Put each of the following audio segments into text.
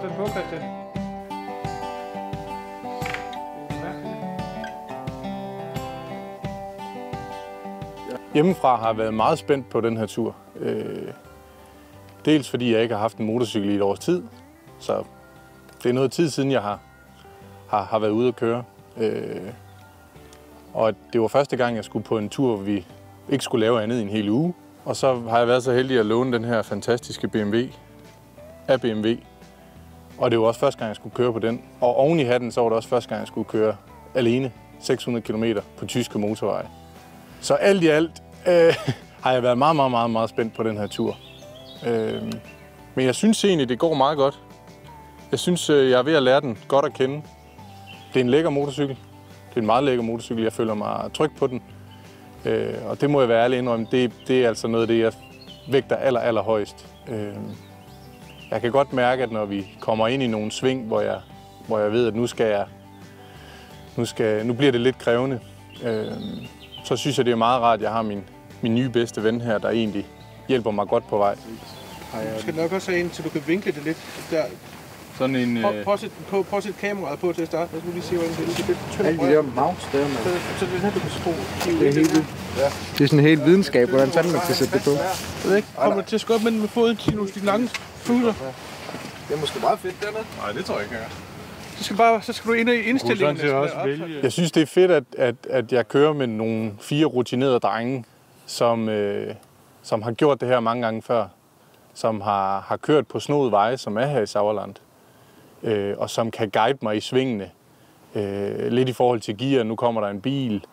får den på, Christian. Hjemmefra har jeg været meget spændt på den her tur. Øh, dels fordi jeg ikke har haft en motorcykel i et års tid, så det er noget tid siden, jeg har, har, har været ude at køre. Øh, og det var første gang, jeg skulle på en tur, hvor vi ikke skulle lave andet i en hel uge. Og så har jeg været så heldig at låne den her fantastiske BMW af BMW. Og det var også første gang, jeg skulle køre på den. Og oven i hatten, så var det også første gang, jeg skulle køre alene 600 km på tyske motorveje. Så alt i alt øh, har jeg været meget, meget, meget, meget spændt på den her tur. Øh, men jeg synes egentlig, det går meget godt. Jeg synes, øh, jeg er ved at lære den godt at kende. Det er en lækker motorcykel. Det er en meget lækker motorcykel. Jeg føler mig tryg på den. Øh, og det må jeg være ærlig indrømme, det, det er altså noget af det, jeg vægter aller, aller højst. Øh, jeg kan godt mærke, at når vi kommer ind i nogle sving, hvor jeg, hvor jeg ved, at nu skal jeg, nu, skal, nu bliver det lidt krævende, øh, så synes jeg, det er meget rart, at jeg har min, min nye bedste ven her, der egentlig hjælper mig godt på vej. Du skal nok også have en, så du kan vinkle det lidt. Der. Sådan en... Prøv, Øh, prøv, at sætte, på, prøv at sætte kameraet på til at starte. Jeg skal lige se, hvordan det er. Det er lidt tyndt Alle de der mouse der, man. Så, så det er her, du kan skrue. Det er helt vildt. Det er sådan en helt videnskab, hvordan fanden man kan sætte det på. Jeg ved ikke, kommer du til at skubbe med den med foden til nogle de lange fuser? Det er måske meget fedt, den er. nej, det tror jeg ikke, jeg Så skal, bare, så skal du ind i indstillingen. sådan set også vælge. Jeg synes, det er fedt, at, at, at jeg kører med nogle fire rutinerede drenge, som, øh, som har gjort det her mange gange før. Som har, har kørt på snod veje, som er her i Sauerland. Øh, og som kan guide mig i svingene. Øh, lidt i forhold til gear. Nu kommer der en bil.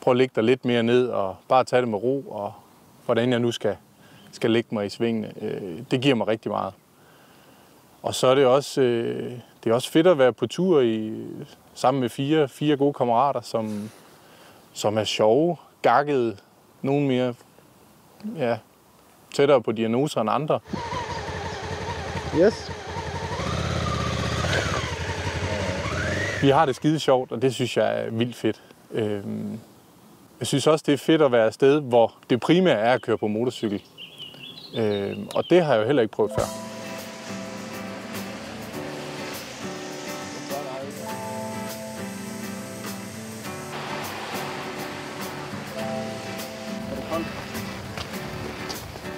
Prøv at lægge dig lidt mere ned og bare tage det med ro. Og hvordan jeg nu skal, skal lægge mig i svingene. Øh, det giver mig rigtig meget. Og så er det også, øh, det er også fedt at være på tur i, sammen med fire, fire gode kammerater, som, som er sjove, gakkede, nogen mere ja, tættere på diagnoser end andre. Yes. Vi har det skide sjovt, og det synes jeg er vildt fedt. Øhm, Jeg synes også, det er fedt at være et sted, hvor det primære er at køre på motorcykel. Øhm, Og det har jeg jo heller ikke prøvet før.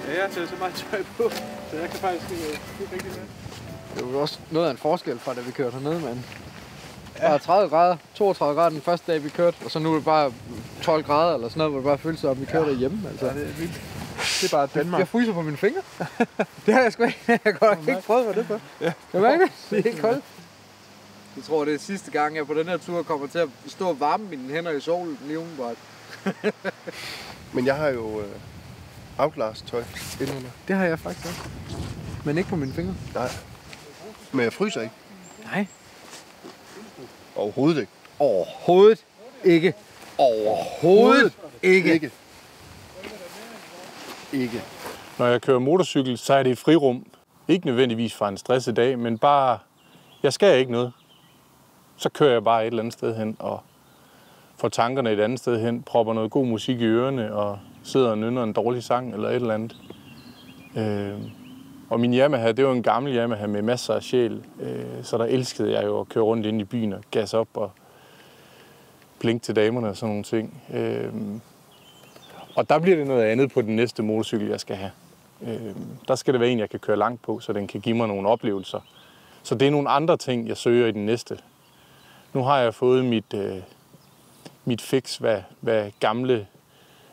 Ja, jeg har så meget tøj på, så jeg kan faktisk ikke, ikke rigtig med. Det var jo også noget af en forskel fra, da vi kørte hernede, mand. Bare 30 grader, 32 grader den første dag, vi kørte, og så nu er det bare 12 grader eller sådan noget, hvor det bare føles som, om vi kører derhjemme. Altså. Ja, det er vildt. Det er bare Danmark. Jeg fryser på mine fingre. det har jeg sgu ikke. Jeg har godt ikke prøvet, hvad det for. Ja. Kan mærke det? Det er helt koldt. Jeg tror, det er sidste gang, jeg på den her tur kommer til at stå og varme mine hænder i solen lige umiddelbart. Men jeg har jo øh, Outlast-tøj indenunder. Det har jeg faktisk også. Men ikke på mine fingre. Nej. Men jeg fryser ikke. Nej. Overhovedet ikke. Overhovedet ikke. Overhovedet ikke. Ikke. Ikke. Når jeg kører motorcykel, så er det i frirum. Ikke nødvendigvis fra en stresset dag, men bare, jeg skal ikke noget. Så kører jeg bare et eller andet sted hen og får tankerne et andet sted hen, propper noget god musik i ørerne og sidder og nynner en dårlig sang eller et eller andet. Øh, og min Yamaha, det var en gammel Yamaha med masser af sjæl, øh, så der elskede jeg jo at køre rundt ind i byen og gas op og blink til damerne og sådan nogle ting. Øh, og der bliver det noget andet på den næste motorcykel, jeg skal have. Øh, der skal det være en, jeg kan køre langt på, så den kan give mig nogle oplevelser. Så det er nogle andre ting, jeg søger i den næste. Nu har jeg fået mit, øh, mit fix, hvad, hvad gamle,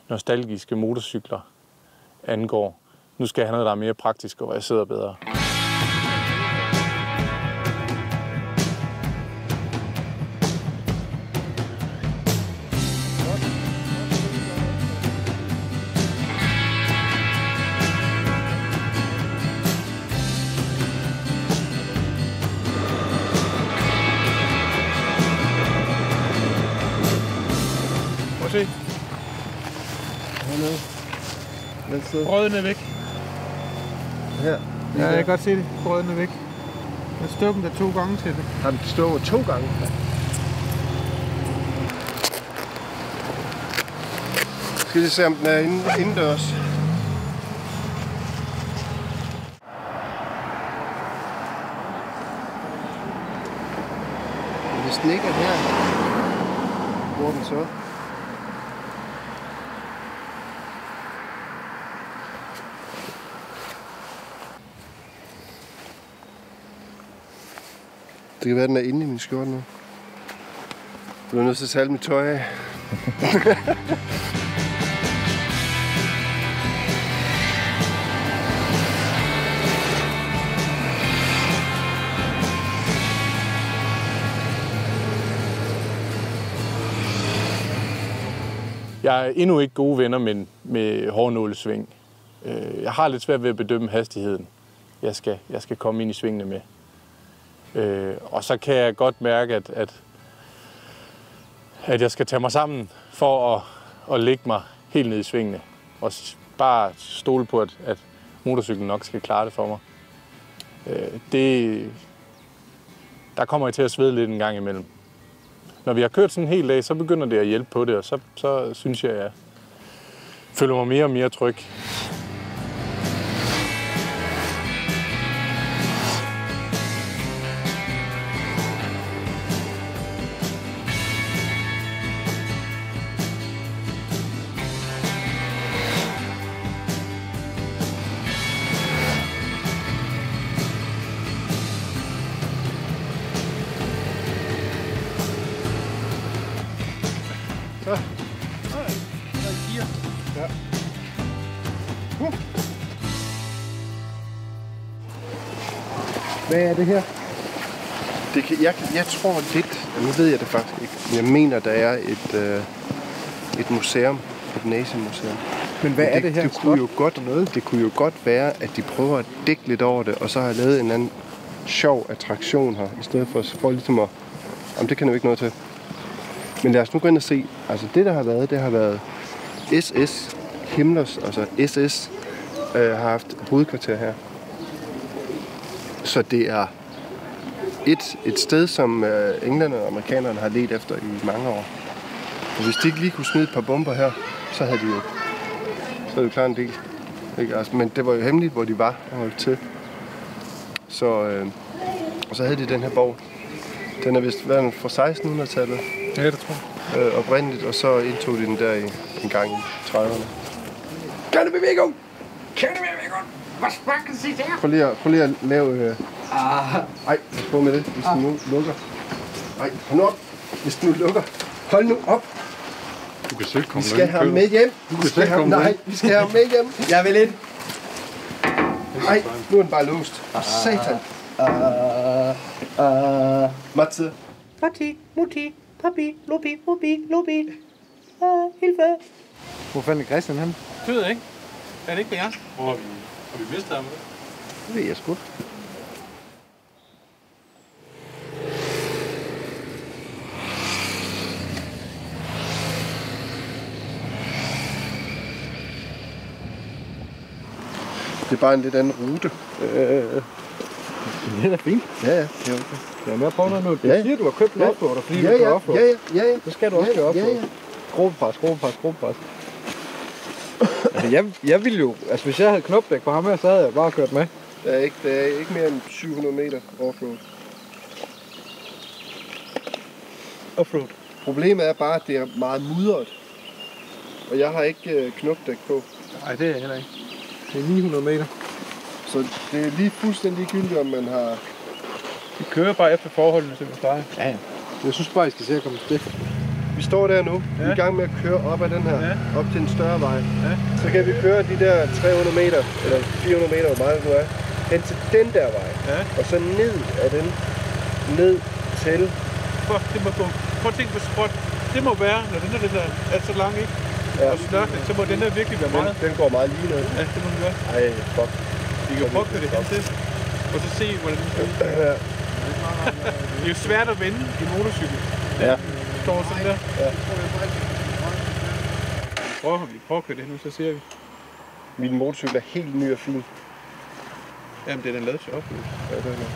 nostalgiske motorcykler angår. Nu skal jeg have noget, der er mere praktisk, og hvor jeg sidder bedre. Se. Hvad sted? Brøden er væk. Her. Ja, jeg kan godt se det. Brøden er væk. Jeg stod dem der to gange til det. Har den stået to gange? Skal vi se, om den er inde, indendørs? den ikke er her, hvor den så? Det kan være, den er inde i min skjorte nu. Du er nødt til at tage mit tøj af. Jeg er endnu ikke gode venner med, med hårdnålesving. Øh, jeg har lidt svært ved at bedømme hastigheden, jeg skal, jeg skal komme ind i svingene med. Øh, Og så kan jeg godt mærke, at, at, at jeg skal tage mig sammen for at, at lægge mig helt ned i svingene. Og bare stole på, at, at motorcyklen nok skal klare det for mig. Øh, Det, der kommer jeg til at svede lidt en gang imellem når vi har kørt sådan en hel dag, så begynder det at hjælpe på det, og så, så synes jeg, at jeg føler mig mere og mere tryg. Hvad er det her? Det kan, jeg, jeg tror lidt, nu ved jeg det faktisk ikke, men jeg mener, der er et, øh, et museum, et nazimuseum. Men hvad er det her? Det kunne, jo godt, noget? det kunne jo godt være, at de prøver at dække lidt over det, og så har jeg lavet en anden sjov attraktion her, i stedet for, for ligesom at... Jamen, det kan jeg jo ikke noget til. Men lad os nu gå ind og se. Altså, det der har været, det har været SS Himmlers, altså SS, øh, har haft hovedkvarter her. Så det er et, et sted, som øh, englænderne og amerikanerne har let efter i mange år. Og hvis de ikke lige kunne smide et par bomber her, så havde de jo, så havde de jo klart en del. Ikke? Altså, men det var jo hemmeligt, hvor de var og holdt til. Så, øh, og så havde de den her borg. Den er vist været fra 1600-tallet Ja, det tror jeg øh, oprindeligt, og så indtog de den der i, en gang i 30'erne. Kan du bevæge Kan du Viggo? Hvad smakker sig der? Prøv lige at, prøv lige at lave... Øh... Ah, Ej, prøv med det, hvis du nu lukker. Ej, hold nu op. Hvis du nu lukker. Hold nu op. Du kan selv Vi komme skal have ham med hjem. Vi skal selv have, komme nej, vi skal have ham med hjem. jeg vil ind. Ej, nu er den bare låst. Satan. Uh, Matze. Matti, Mutti, Papi, Lupi, Ubi, Lubi. Ah, Hilfe. hvor fanden er Christian han? Det ved jeg ikke. Er det ikke med jer? Hvor har vi, har vi mistet ham? Det ved jeg sgu. Det er bare en lidt anden rute. Øh, Det er fint. ja, ja, det er okay. Jeg er med på noget nu. Du Ja. siger, du har købt en Ja. offroader, fordi Ja, du kører ja, offroad. ja, ja, ja, ja. Så skal du også Ja, køre ja, offroad. ja. Skruepres, skruepres, skruepres. altså, jeg, jeg ville jo... Altså, hvis jeg havde knopdæk på ham her, så havde jeg bare kørt med. Der er ikke, der er ikke mere end 700 meter offroad. Offroad. Problemet er bare, at det er meget mudret. Og jeg har ikke øh, knopdæk på. Nej, det er jeg heller ikke. Det er 900 meter. Så det er lige fuldstændig ligegyldigt, om man har... Vi kører bare efter forholdene, som vi plejer. Ja, ja. Jeg synes bare, I skal se at komme til. Vi står der nu. Vi er Ja. i gang med at køre op ad den her. Ja. Op til en større vej. Ja. Så kan vi køre de der 300 meter, eller 400 meter, hvor meget det nu er, hen til den der vej. Ja. Og så ned af den, ned til... Fuck, det må gå. Prøv at tænke på spot. Det må være, når den, er, den der er så lang, ikke? Ja. Og snørkning, så må den her virkelig være Den, meget. den går meget lige ned. Ja, det må den gøre. Ej, fuck. Vi kan prøve at det hen til. Og så se, hvordan den skal. Ja. Det er jo svært at vende i motorcykel. Ja. Du står sådan der. Ja. Vi prøver, vi prøver at køre det nu, så ser vi. Min motorcykel er helt ny og fin. Jamen, den er lavet til opløs. Ja, det er det.